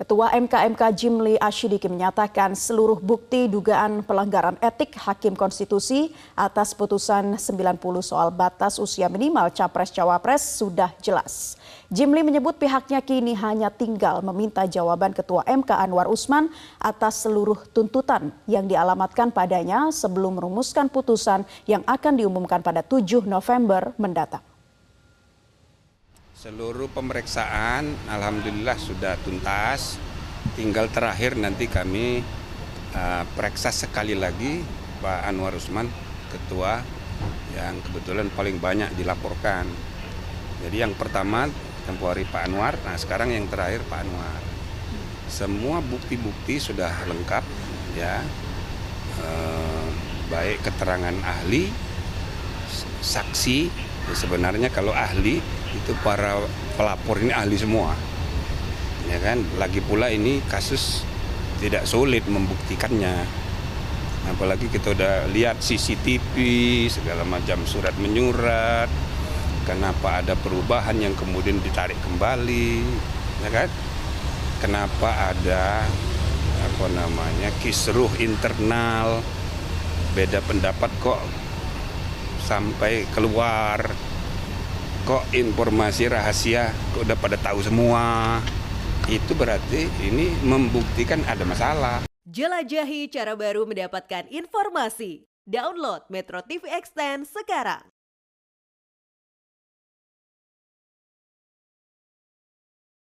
Ketua MKMK Jimli Ashidiki menyatakan seluruh bukti dugaan pelanggaran etik Hakim Konstitusi atas putusan 90 soal batas usia minimal Capres-Cawapres sudah jelas. Jimli menyebut pihaknya kini hanya tinggal meminta jawaban Ketua MK Anwar Usman atas seluruh tuntutan yang dialamatkan padanya sebelum merumuskan putusan yang akan diumumkan pada 7 November mendatang. Seluruh pemeriksaan alhamdulillah sudah tuntas. Tinggal terakhir nanti kami uh, periksa sekali lagi Pak Anwar Usman, ketua yang kebetulan paling banyak dilaporkan. Jadi yang pertama tempoh hari Pak Anwar, nah sekarang yang terakhir Pak Anwar. Semua bukti-bukti sudah lengkap ya. Uh, baik keterangan ahli, saksi, sebenarnya kalau ahli itu para pelapor ini ahli semua. Ya kan? Lagi pula ini kasus tidak sulit membuktikannya. Apalagi kita udah lihat CCTV segala macam surat menyurat kenapa ada perubahan yang kemudian ditarik kembali ya kan? Kenapa ada apa namanya kisruh internal beda pendapat kok sampai keluar kok informasi rahasia kok udah pada tahu semua itu berarti ini membuktikan ada masalah. Jelajahi cara baru mendapatkan informasi. Download Metro TV Extend sekarang.